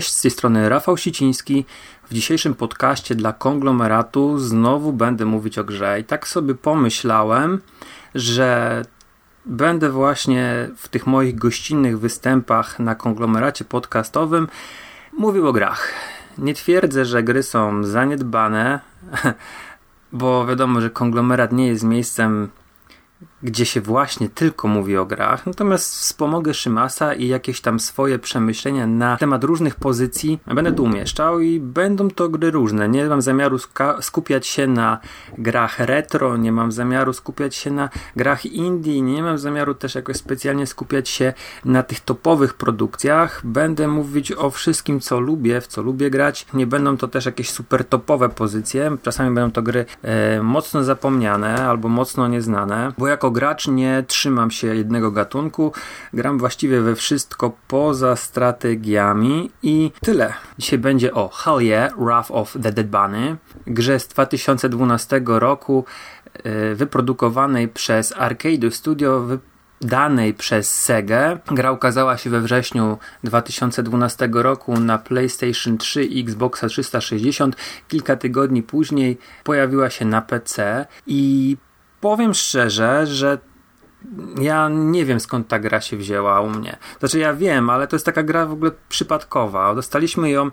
Cześć, z tej strony Rafał Siciński. W dzisiejszym podcaście dla konglomeratu znowu będę mówić o grze. I tak sobie pomyślałem, że będę właśnie w tych moich gościnnych występach na konglomeracie podcastowym mówił o grach. Nie twierdzę, że gry są zaniedbane, bo wiadomo, że konglomerat nie jest miejscem gdzie się właśnie tylko mówi o grach, natomiast wspomogę Szymasa i jakieś tam swoje przemyślenia na temat różnych pozycji będę tu umieszczał i będą to gry różne. Nie mam zamiaru skupiać się na grach retro, nie mam zamiaru skupiać się na grach indie, nie mam zamiaru też jakoś specjalnie skupiać się na tych topowych produkcjach. Będę mówić o wszystkim, co lubię, w co lubię grać. Nie będą to też jakieś super topowe pozycje, czasami będą to gry e, mocno zapomniane albo mocno nieznane, bo jako gracz nie trzymam się jednego gatunku. Gram właściwie we wszystko poza strategiami i tyle. Dzisiaj będzie o Hell Yeah, Wrath of the Dead Bunny, grze z 2012 roku, e, wyprodukowanej przez Arcade Studio, danej przez Sega. Gra ukazała się we wrześniu 2012 roku na PlayStation 3 i Xboxa 360. Kilka tygodni później pojawiła się na PC i powiem szczerze, że ja nie wiem skąd ta gra się wzięła u mnie. Znaczy ja wiem, ale to jest taka gra w ogóle przypadkowa. Dostaliśmy ją e,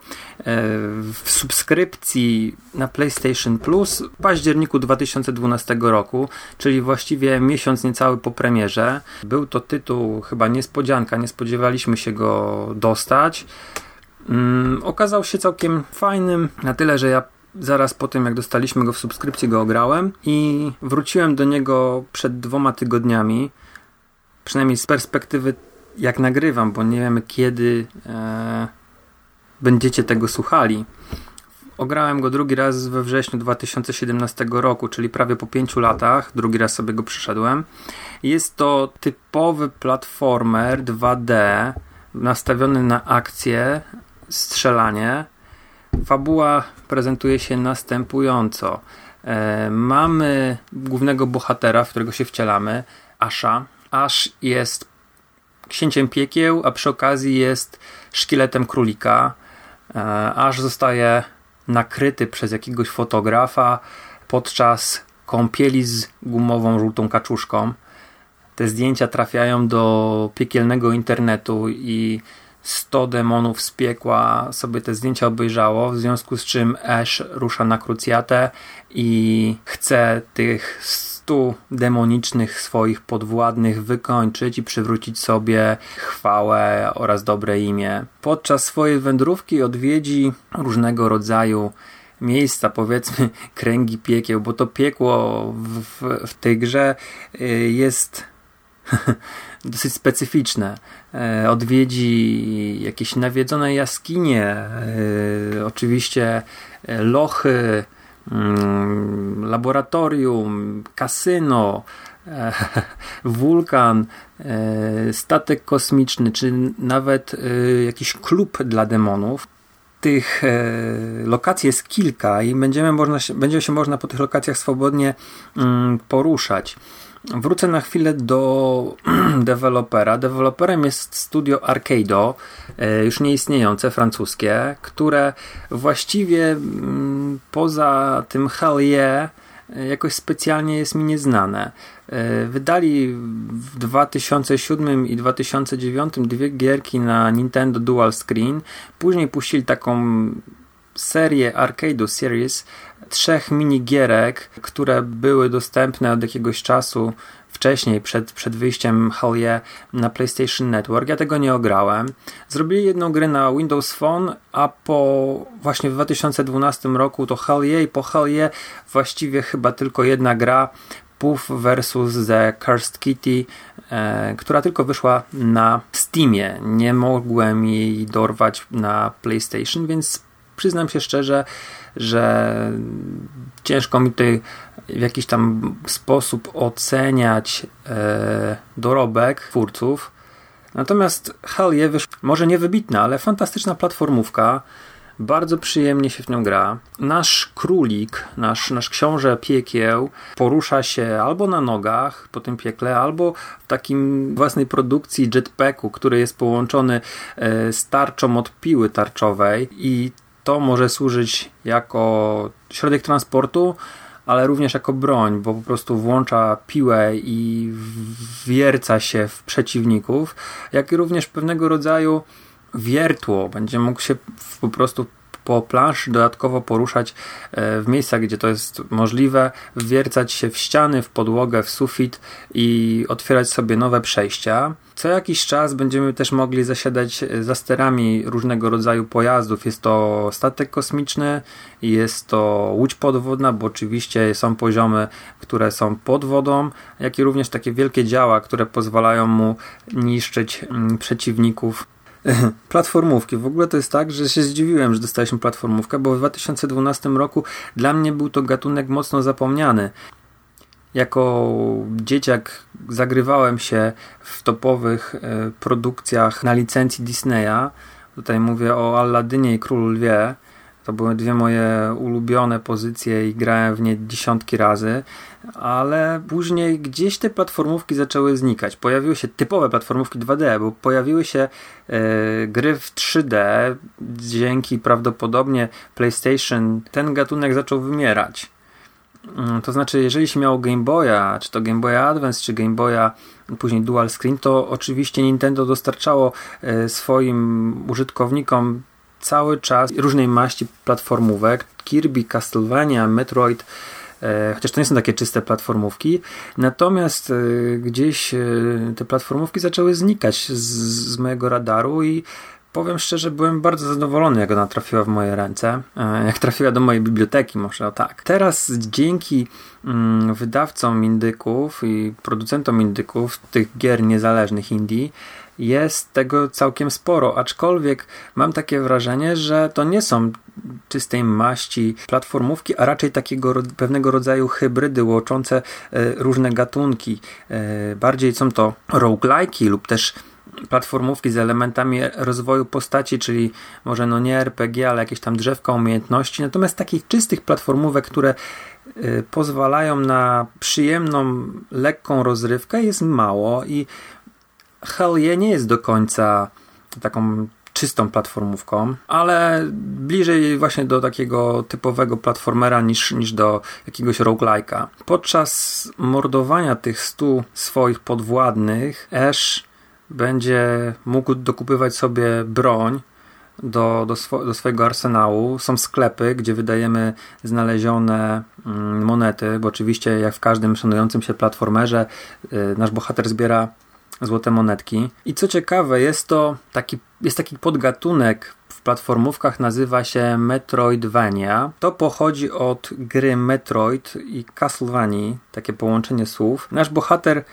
w subskrypcji na PlayStation Plus w październiku 2012 roku, czyli właściwie miesiąc niecały po premierze. Był to tytuł chyba niespodzianka, nie spodziewaliśmy się go dostać. Mm, okazał się całkiem fajnym, na tyle, że ja zaraz po tym, jak dostaliśmy go w subskrypcji, go ograłem i wróciłem do niego przed dwoma tygodniami. Przynajmniej z perspektywy, jak nagrywam, bo nie wiemy, kiedy e, będziecie tego słuchali. Ograłem go drugi raz we wrześniu 2017 roku, czyli prawie po pięciu latach. Drugi raz sobie go przyszedłem. Jest to typowy platformer 2D, nastawiony na akcję, strzelanie Fabuła prezentuje się następująco. E, mamy głównego bohatera, w którego się wcielamy, Asha. Ash jest księciem piekieł, a przy okazji jest szkieletem królika. E, Ash zostaje nakryty przez jakiegoś fotografa podczas kąpieli z gumową żółtą kaczuszką. Te zdjęcia trafiają do piekielnego internetu i 100 demonów z piekła sobie te zdjęcia obejrzało, w związku z czym Ash rusza na krucjatę i chce tych 100 demonicznych swoich podwładnych wykończyć i przywrócić sobie chwałę oraz dobre imię. Podczas swojej wędrówki odwiedzi różnego rodzaju miejsca, powiedzmy kręgi piekieł, bo to piekło w, w, w tej grze y, jest dosyć specyficzne. E, odwiedzi jakieś nawiedzone jaskinie, e, oczywiście e, lochy, mm, laboratorium, kasyno, wulkan, statek kosmiczny, czy nawet jakiś klub dla demonów. Tych lokacji jest kilka i będziemy można, będzie się można po tych lokacjach swobodnie mm, poruszać. Wrócę na chwilę do dewelopera. Deweloperem jest studio Arcado, e, już nieistniejące, francuskie, które właściwie mm, poza tym Hell yeah, jakoś specjalnie jest mi nieznane. E, wydali w 2007 i 2009 dwie gierki na Nintendo Dual Screen. Później puścili taką serię Arcade Series trzech minigierek, które były dostępne od jakiegoś czasu wcześniej, przed, przed wyjściem Hell na PlayStation Network. Ja tego nie ograłem. Zrobili jedną grę na Windows Phone, a po właśnie w 2012 roku to Hell i po Hell właściwie chyba tylko jedna gra Puff vs. The Cursed Kitty, e, która tylko wyszła na Steamie. Nie mogłem jej dorwać na PlayStation, więc przyznam się szczerze, że ciężko mi tutaj w jakiś tam sposób oceniać e, dorobek twórców. Natomiast Hell yeah, może nie wybitna, ale fantastyczna platformówka. Bardzo przyjemnie się w nią gra. Nasz królik, nasz, nasz książę piekieł porusza się albo na nogach po tym piekle, albo w takim własnej produkcji jetpacku, który jest połączony e, z tarczą od piły tarczowej i to może służyć jako środek transportu, ale również jako broń, bo po prostu włącza piłę i wierca się w przeciwników, jak i również pewnego rodzaju wiertło. Będzie mógł się po prostu po planszy dodatkowo poruszać e, w miejscach, gdzie to jest możliwe, wwiercać się w ściany, w podłogę, w sufit i otwierać sobie nowe przejścia. Co jakiś czas będziemy też mogli zasiadać za sterami różnego rodzaju pojazdów. Jest to statek kosmiczny, jest to łódź podwodna, bo oczywiście są poziomy, które są pod wodą, jak i również takie wielkie działa, które pozwalają mu niszczyć mm, przeciwników platformówki. W ogóle to jest tak, że się zdziwiłem, że dostaliśmy platformówkę, bo w 2012 roku dla mnie był to gatunek mocno zapomniany. Jako dzieciak zagrywałem się w topowych e, produkcjach na licencji Disneya. Tutaj mówię o Aladynie i Królu Lwie. To były dwie moje ulubione pozycje i grałem w nie dziesiątki razy, ale później gdzieś te platformówki zaczęły znikać. Pojawiły się typowe platformówki 2D, bo pojawiły się e, gry w 3D. Dzięki prawdopodobnie PlayStation ten gatunek zaczął wymierać. Mm, to znaczy, jeżeli się miało Game Boya, czy to Game Boya Advance, czy Game Boya później Dual Screen, to oczywiście Nintendo dostarczało e, swoim użytkownikom cały czas różnej maści platformówek. Kirby, Castlevania, Metroid, e, chociaż to nie są takie czyste platformówki. Natomiast e, gdzieś e, te platformówki zaczęły znikać z, z mojego radaru i powiem szczerze, byłem bardzo zadowolony, jak ona trafiła w moje ręce, jak trafiła do mojej biblioteki, może o tak. Teraz dzięki mm, wydawcom indyków i producentom indyków, tych gier niezależnych indie, jest tego całkiem sporo, aczkolwiek mam takie wrażenie, że to nie są czystej maści platformówki, a raczej takiego pewnego rodzaju hybrydy łączące e, różne gatunki. E, bardziej są to roguelike'i lub też platformówki z elementami rozwoju postaci, czyli może no nie RPG, ale jakieś tam drzewka umiejętności. Natomiast takich czystych platformówek, które e, pozwalają na przyjemną, lekką rozrywkę jest mało i Hell yeah nie jest do końca taką czystą platformówką, ale bliżej właśnie do takiego typowego platformera niż, niż do jakiegoś roguelike'a. Podczas mordowania tych stu swoich podwładnych Ash będzie mógł dokupywać sobie broń do, do, do swojego arsenału. Są sklepy, gdzie wydajemy znalezione mm, monety, bo oczywiście jak w każdym szanującym się platformerze y, nasz bohater zbiera złote monetki. I co ciekawe, jest to taki, jest taki podgatunek w platformówkach, nazywa się Metroidvania. To pochodzi od gry Metroid i Castlevania, takie połączenie słów. Nasz bohater,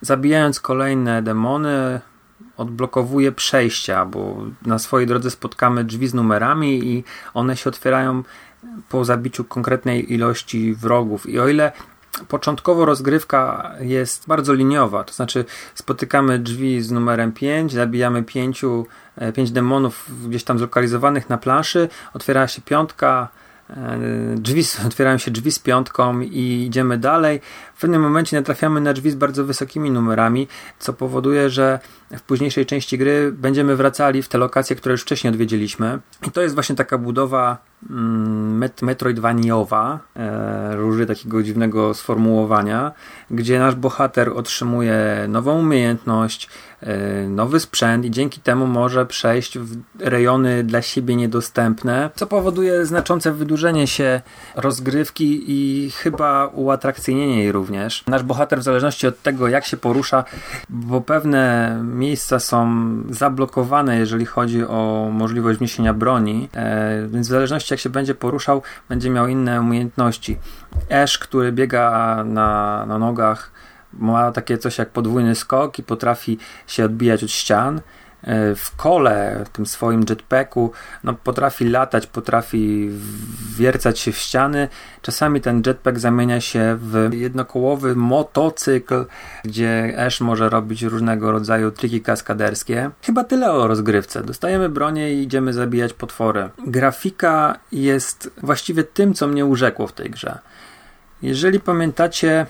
zabijając kolejne demony, odblokowuje przejścia, bo na swojej drodze spotkamy drzwi z numerami i one się otwierają po zabiciu konkretnej ilości wrogów. I o ile Początkowo rozgrywka jest bardzo liniowa, to znaczy spotykamy drzwi z numerem 5, zabijamy pięciu, e, pięć demonów gdzieś tam zlokalizowanych na planszy, otwiera się piątka, drzwi, otwierają się drzwi z piątką i idziemy dalej. W pewnym momencie natrafiamy na drzwi z bardzo wysokimi numerami, co powoduje, że w późniejszej części gry będziemy wracali w te lokacje, które już wcześniej odwiedziliśmy. I to jest właśnie taka budowa met metroidvaniowa, e, użyję takiego dziwnego sformułowania, gdzie nasz bohater otrzymuje nową umiejętność, e, nowy sprzęt i dzięki temu może przejść w rejony dla siebie niedostępne, co powoduje znaczące wydłużenie się rozgrywki i chyba uatrakcyjnienie jej również. Nasz bohater w zależności od tego jak się porusza, bo pewne miejsca są zablokowane, jeżeli chodzi o możliwość wniesienia broni, e, więc w zależności jak się będzie poruszał, będzie miał inne umiejętności. Ash, który biega na, na nogach, ma takie coś jak podwójny skok i potrafi się odbijać od ścian. E, w kole, tym swoim jetpacku, no, potrafi latać, potrafi wiercać się w ściany. Czasami ten jetpack zamienia się w jednokołowy motocykl, gdzie Ash może robić różnego rodzaju triki kaskaderskie. Chyba tyle o rozgrywce. Dostajemy bronię i idziemy zabijać potwory. Grafika jest właściwie tym, co mnie urzekło w tej grze. Jeżeli pamiętacie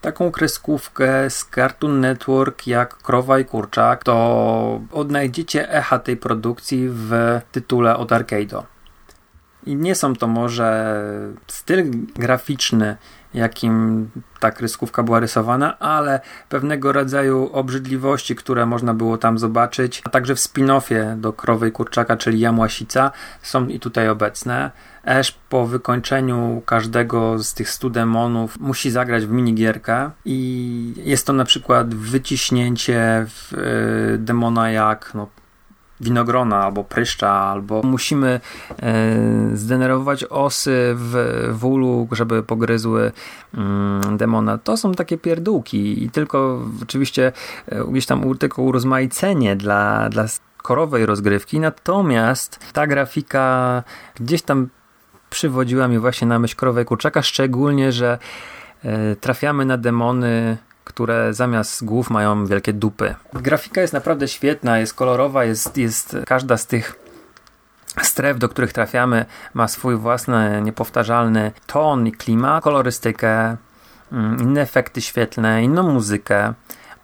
taką kreskówkę z Cartoon Network jak Krowa i Kurczak, to odnajdziecie echa tej produkcji w tytule od Arcade'o. I nie są to może styl graficzny, jakim ta kreskówka była rysowana, ale pewnego rodzaju obrzydliwości, które można było tam zobaczyć, a także w spin-offie do Krowy i Kurczaka, czyli Jamłasica, są i tutaj obecne. Ash po wykończeniu każdego z tych 100 demonów musi zagrać w minigierkę i jest to na przykład wyciśnięcie w, y, demona jak no, winogrona albo pryszcza, albo musimy e, zdenerwować osy w wulu, żeby pogryzły mm, demona. To są takie pierdółki i tylko oczywiście e, gdzieś tam tylko urozmaicenie dla, dla korowej rozgrywki, natomiast ta grafika gdzieś tam przywodziła mi właśnie na myśl krowę kurczaka, szczególnie, że e, trafiamy na demony które zamiast głów mają wielkie dupy. Grafika jest naprawdę świetna, jest kolorowa, jest, jest każda z tych stref, do których trafiamy, ma swój własny, niepowtarzalny ton i klimat, kolorystykę, mm, inne efekty świetlne, inną muzykę.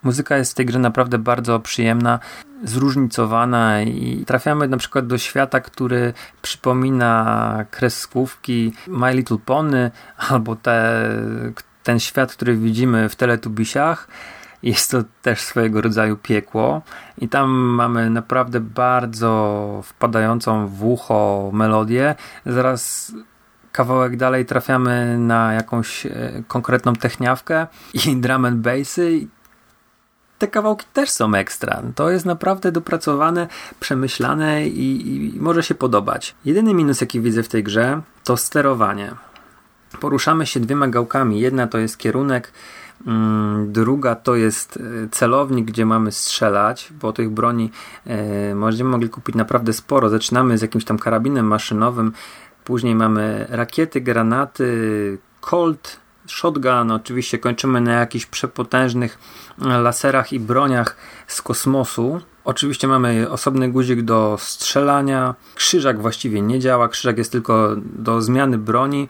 Muzyka jest w tej grze naprawdę bardzo przyjemna, zróżnicowana i trafiamy na przykład do świata, który przypomina kreskówki My Little Pony albo te, ten świat, który widzimy w Teletubisiach, jest to też swojego rodzaju piekło i tam mamy naprawdę bardzo wpadającą w ucho melodię. Zaraz kawałek dalej trafiamy na jakąś e, konkretną techniawkę i drum and bassy. Te kawałki też są ekstra. To jest naprawdę dopracowane, przemyślane i, i może się podobać. Jedyny minus, jaki widzę w tej grze, to sterowanie. Poruszamy się dwiema gałkami. Jedna to jest kierunek, mm, druga to jest e, celownik, gdzie mamy strzelać, bo tych broni e, będziemy mogli kupić naprawdę sporo. Zaczynamy z jakimś tam karabinem maszynowym, później mamy rakiety, granaty, Colt, shotgun, oczywiście kończymy na jakichś przepotężnych laserach i broniach z kosmosu. Oczywiście mamy osobny guzik do strzelania. Krzyżak właściwie nie działa, krzyżak jest tylko do zmiany broni.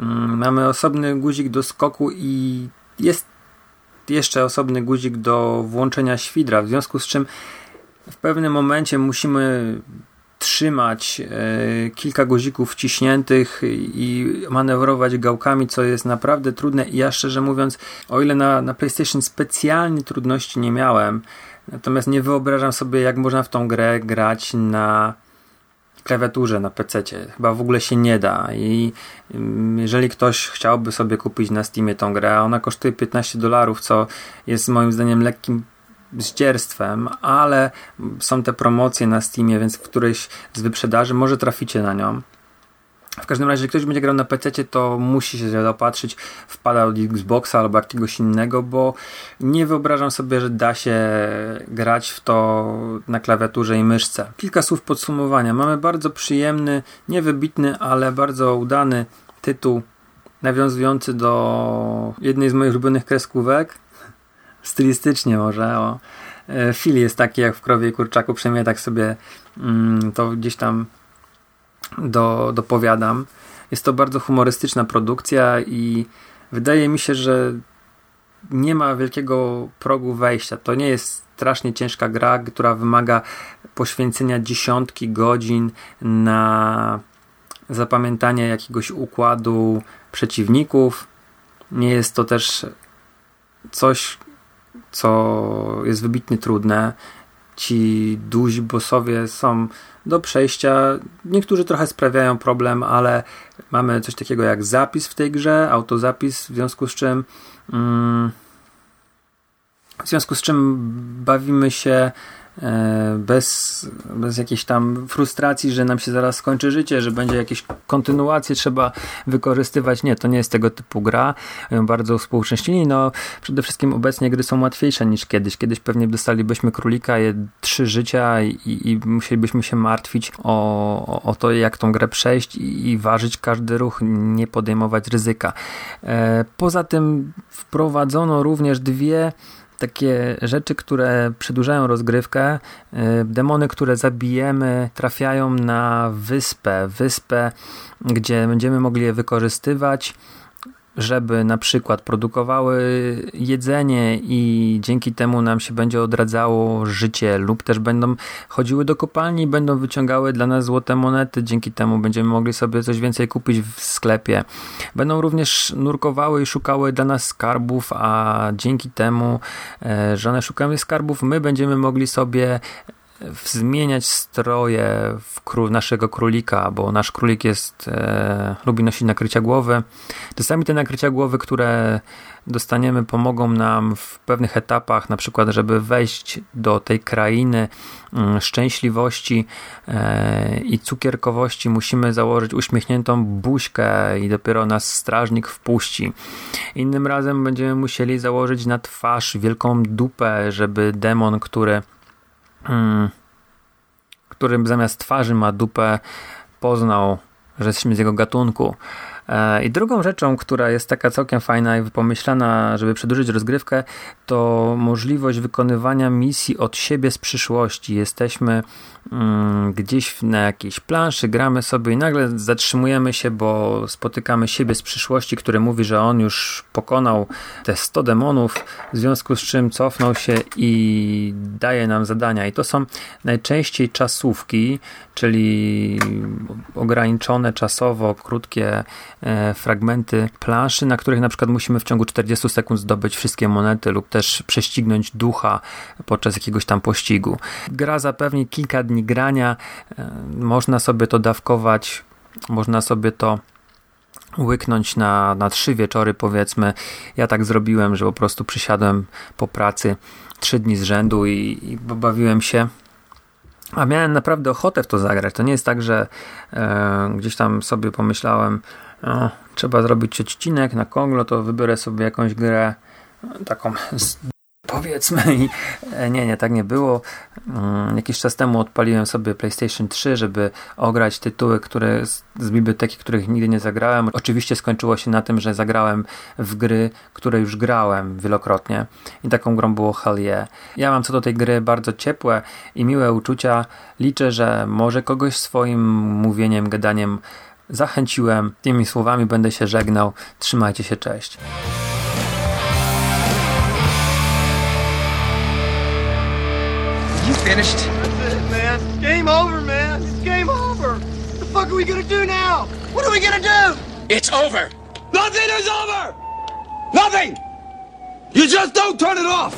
Mm, mamy osobny guzik do skoku i jest jeszcze osobny guzik do włączenia świdra, w związku z czym w pewnym momencie musimy trzymać e, kilka guzików wciśniętych i manewrować gałkami, co jest naprawdę trudne. I ja szczerze mówiąc, o ile na, na PlayStation specjalnie trudności nie miałem, natomiast nie wyobrażam sobie jak można w tą grę grać na klawiaturze na PC. Chyba w ogóle się nie da. I mm, jeżeli ktoś chciałby sobie kupić na Steamie tą grę, a ona kosztuje 15 dolarów, co jest moim zdaniem lekkim zdzierstwem, ale są te promocje na Steamie, więc w którejś z wyprzedaży może traficie na nią. W każdym razie, jeżeli ktoś będzie grał na PC, to musi się zaopatrzyć, wpada od Xboxa albo jakiegoś innego, bo nie wyobrażam sobie, że da się grać w to na klawiaturze i myszce. Kilka słów podsumowania. Mamy bardzo przyjemny, niewybitny, ale bardzo udany tytuł nawiązujący do jednej z moich ulubionych kreskówek. Stylistycznie może, o. E, Fil jest taki jak w Krowie i Kurczaku, przynajmniej tak sobie mm, to gdzieś tam do, dopowiadam. Jest to bardzo humorystyczna produkcja i wydaje mi się, że nie ma wielkiego progu wejścia. To nie jest strasznie ciężka gra, która wymaga poświęcenia dziesiątki godzin na zapamiętanie jakiegoś układu przeciwników. Nie jest to też coś, co jest wybitnie trudne. Ci duzi bossowie są do przejścia. Niektórzy trochę sprawiają problem, ale mamy coś takiego jak zapis w tej grze, autozapis, w związku z czym mm, w związku z czym bawimy się bez, bez jakiejś tam frustracji, że nam się zaraz skończy życie, że będzie jakieś kontynuacje trzeba wykorzystywać. Nie, to nie jest tego typu gra. Bardzo współczęśnili. No, przede wszystkim obecnie gry są łatwiejsze niż kiedyś. Kiedyś pewnie dostalibyśmy królika, je trzy życia i, i musielibyśmy się martwić o, o to, jak tą grę przejść i, i ważyć każdy ruch, nie podejmować ryzyka. E, poza tym wprowadzono również dwie takie rzeczy, które przedłużają rozgrywkę. E, demony, które zabijemy, trafiają na wyspę. Wyspę, gdzie będziemy mogli je wykorzystywać żeby na przykład produkowały jedzenie i dzięki temu nam się będzie odradzało życie lub też będą chodziły do kopalni i będą wyciągały dla nas złote monety, dzięki temu będziemy mogli sobie coś więcej kupić w sklepie. Będą również nurkowały i szukały dla nas skarbów, a dzięki temu, e, że one szukają skarbów, my będziemy mogli sobie zmieniać stroje naszego królika, bo nasz królik jest, e, lubi nosić nakrycia głowy. Czasami te nakrycia głowy, które dostaniemy, pomogą nam w pewnych etapach, na przykład, żeby wejść do tej krainy mm, szczęśliwości e, i cukierkowości, musimy założyć uśmiechniętą buźkę i dopiero nas strażnik wpuści. Innym razem będziemy musieli założyć na twarz wielką dupę, żeby demon, który. Którym zamiast twarzy ma dupę, poznał, że jesteśmy z jego gatunku. E, I drugą rzeczą, która jest taka całkiem fajna i pomyślana, żeby przedłużyć rozgrywkę, to możliwość wykonywania misji od siebie z przyszłości. Jesteśmy mm, gdzieś na jakiejś planszy, gramy sobie i nagle zatrzymujemy się, bo spotykamy siebie z przyszłości, który mówi, że on już pokonał te 100 demonów, w związku z czym cofnął się i daje nam zadania. I to są najczęściej czasówki, czyli ograniczone czasowo, krótkie fragmenty planszy, na których na przykład musimy w ciągu 40 sekund zdobyć wszystkie monety lub też prześcignąć ducha podczas jakiegoś tam pościgu. Gra zapewni kilka dni grania, e, można sobie to dawkować, można sobie to łyknąć na, na trzy wieczory powiedzmy. Ja tak zrobiłem, że po prostu przysiadłem po pracy trzy dni z rzędu i, i bawiłem się. A miałem naprawdę ochotę w to zagrać. To nie jest tak, że e, gdzieś tam sobie pomyślałem, no, trzeba zrobić odcinek na Konglo, to wybiorę sobie jakąś grę taką z powiedzmy i e, nie, nie, tak nie było. Mm, jakiś czas temu odpaliłem sobie PlayStation 3, żeby ograć tytuły, które z biblioteki, których nigdy nie zagrałem. Oczywiście skończyło się na tym, że zagrałem w gry, które już grałem wielokrotnie i taką grą było Hell yeah. Ja mam co do tej gry bardzo ciepłe i miłe uczucia. Liczę, że może kogoś swoim mówieniem, gadaniem zachęciłem. Tymi słowami będę się żegnał. Trzymajcie się, cześć. You finished? That's it, man. Game over, man. It's game over. What the fuck are we gonna do now? What are we gonna do? It's over. Nothing is over. Nothing. You just don't turn it off.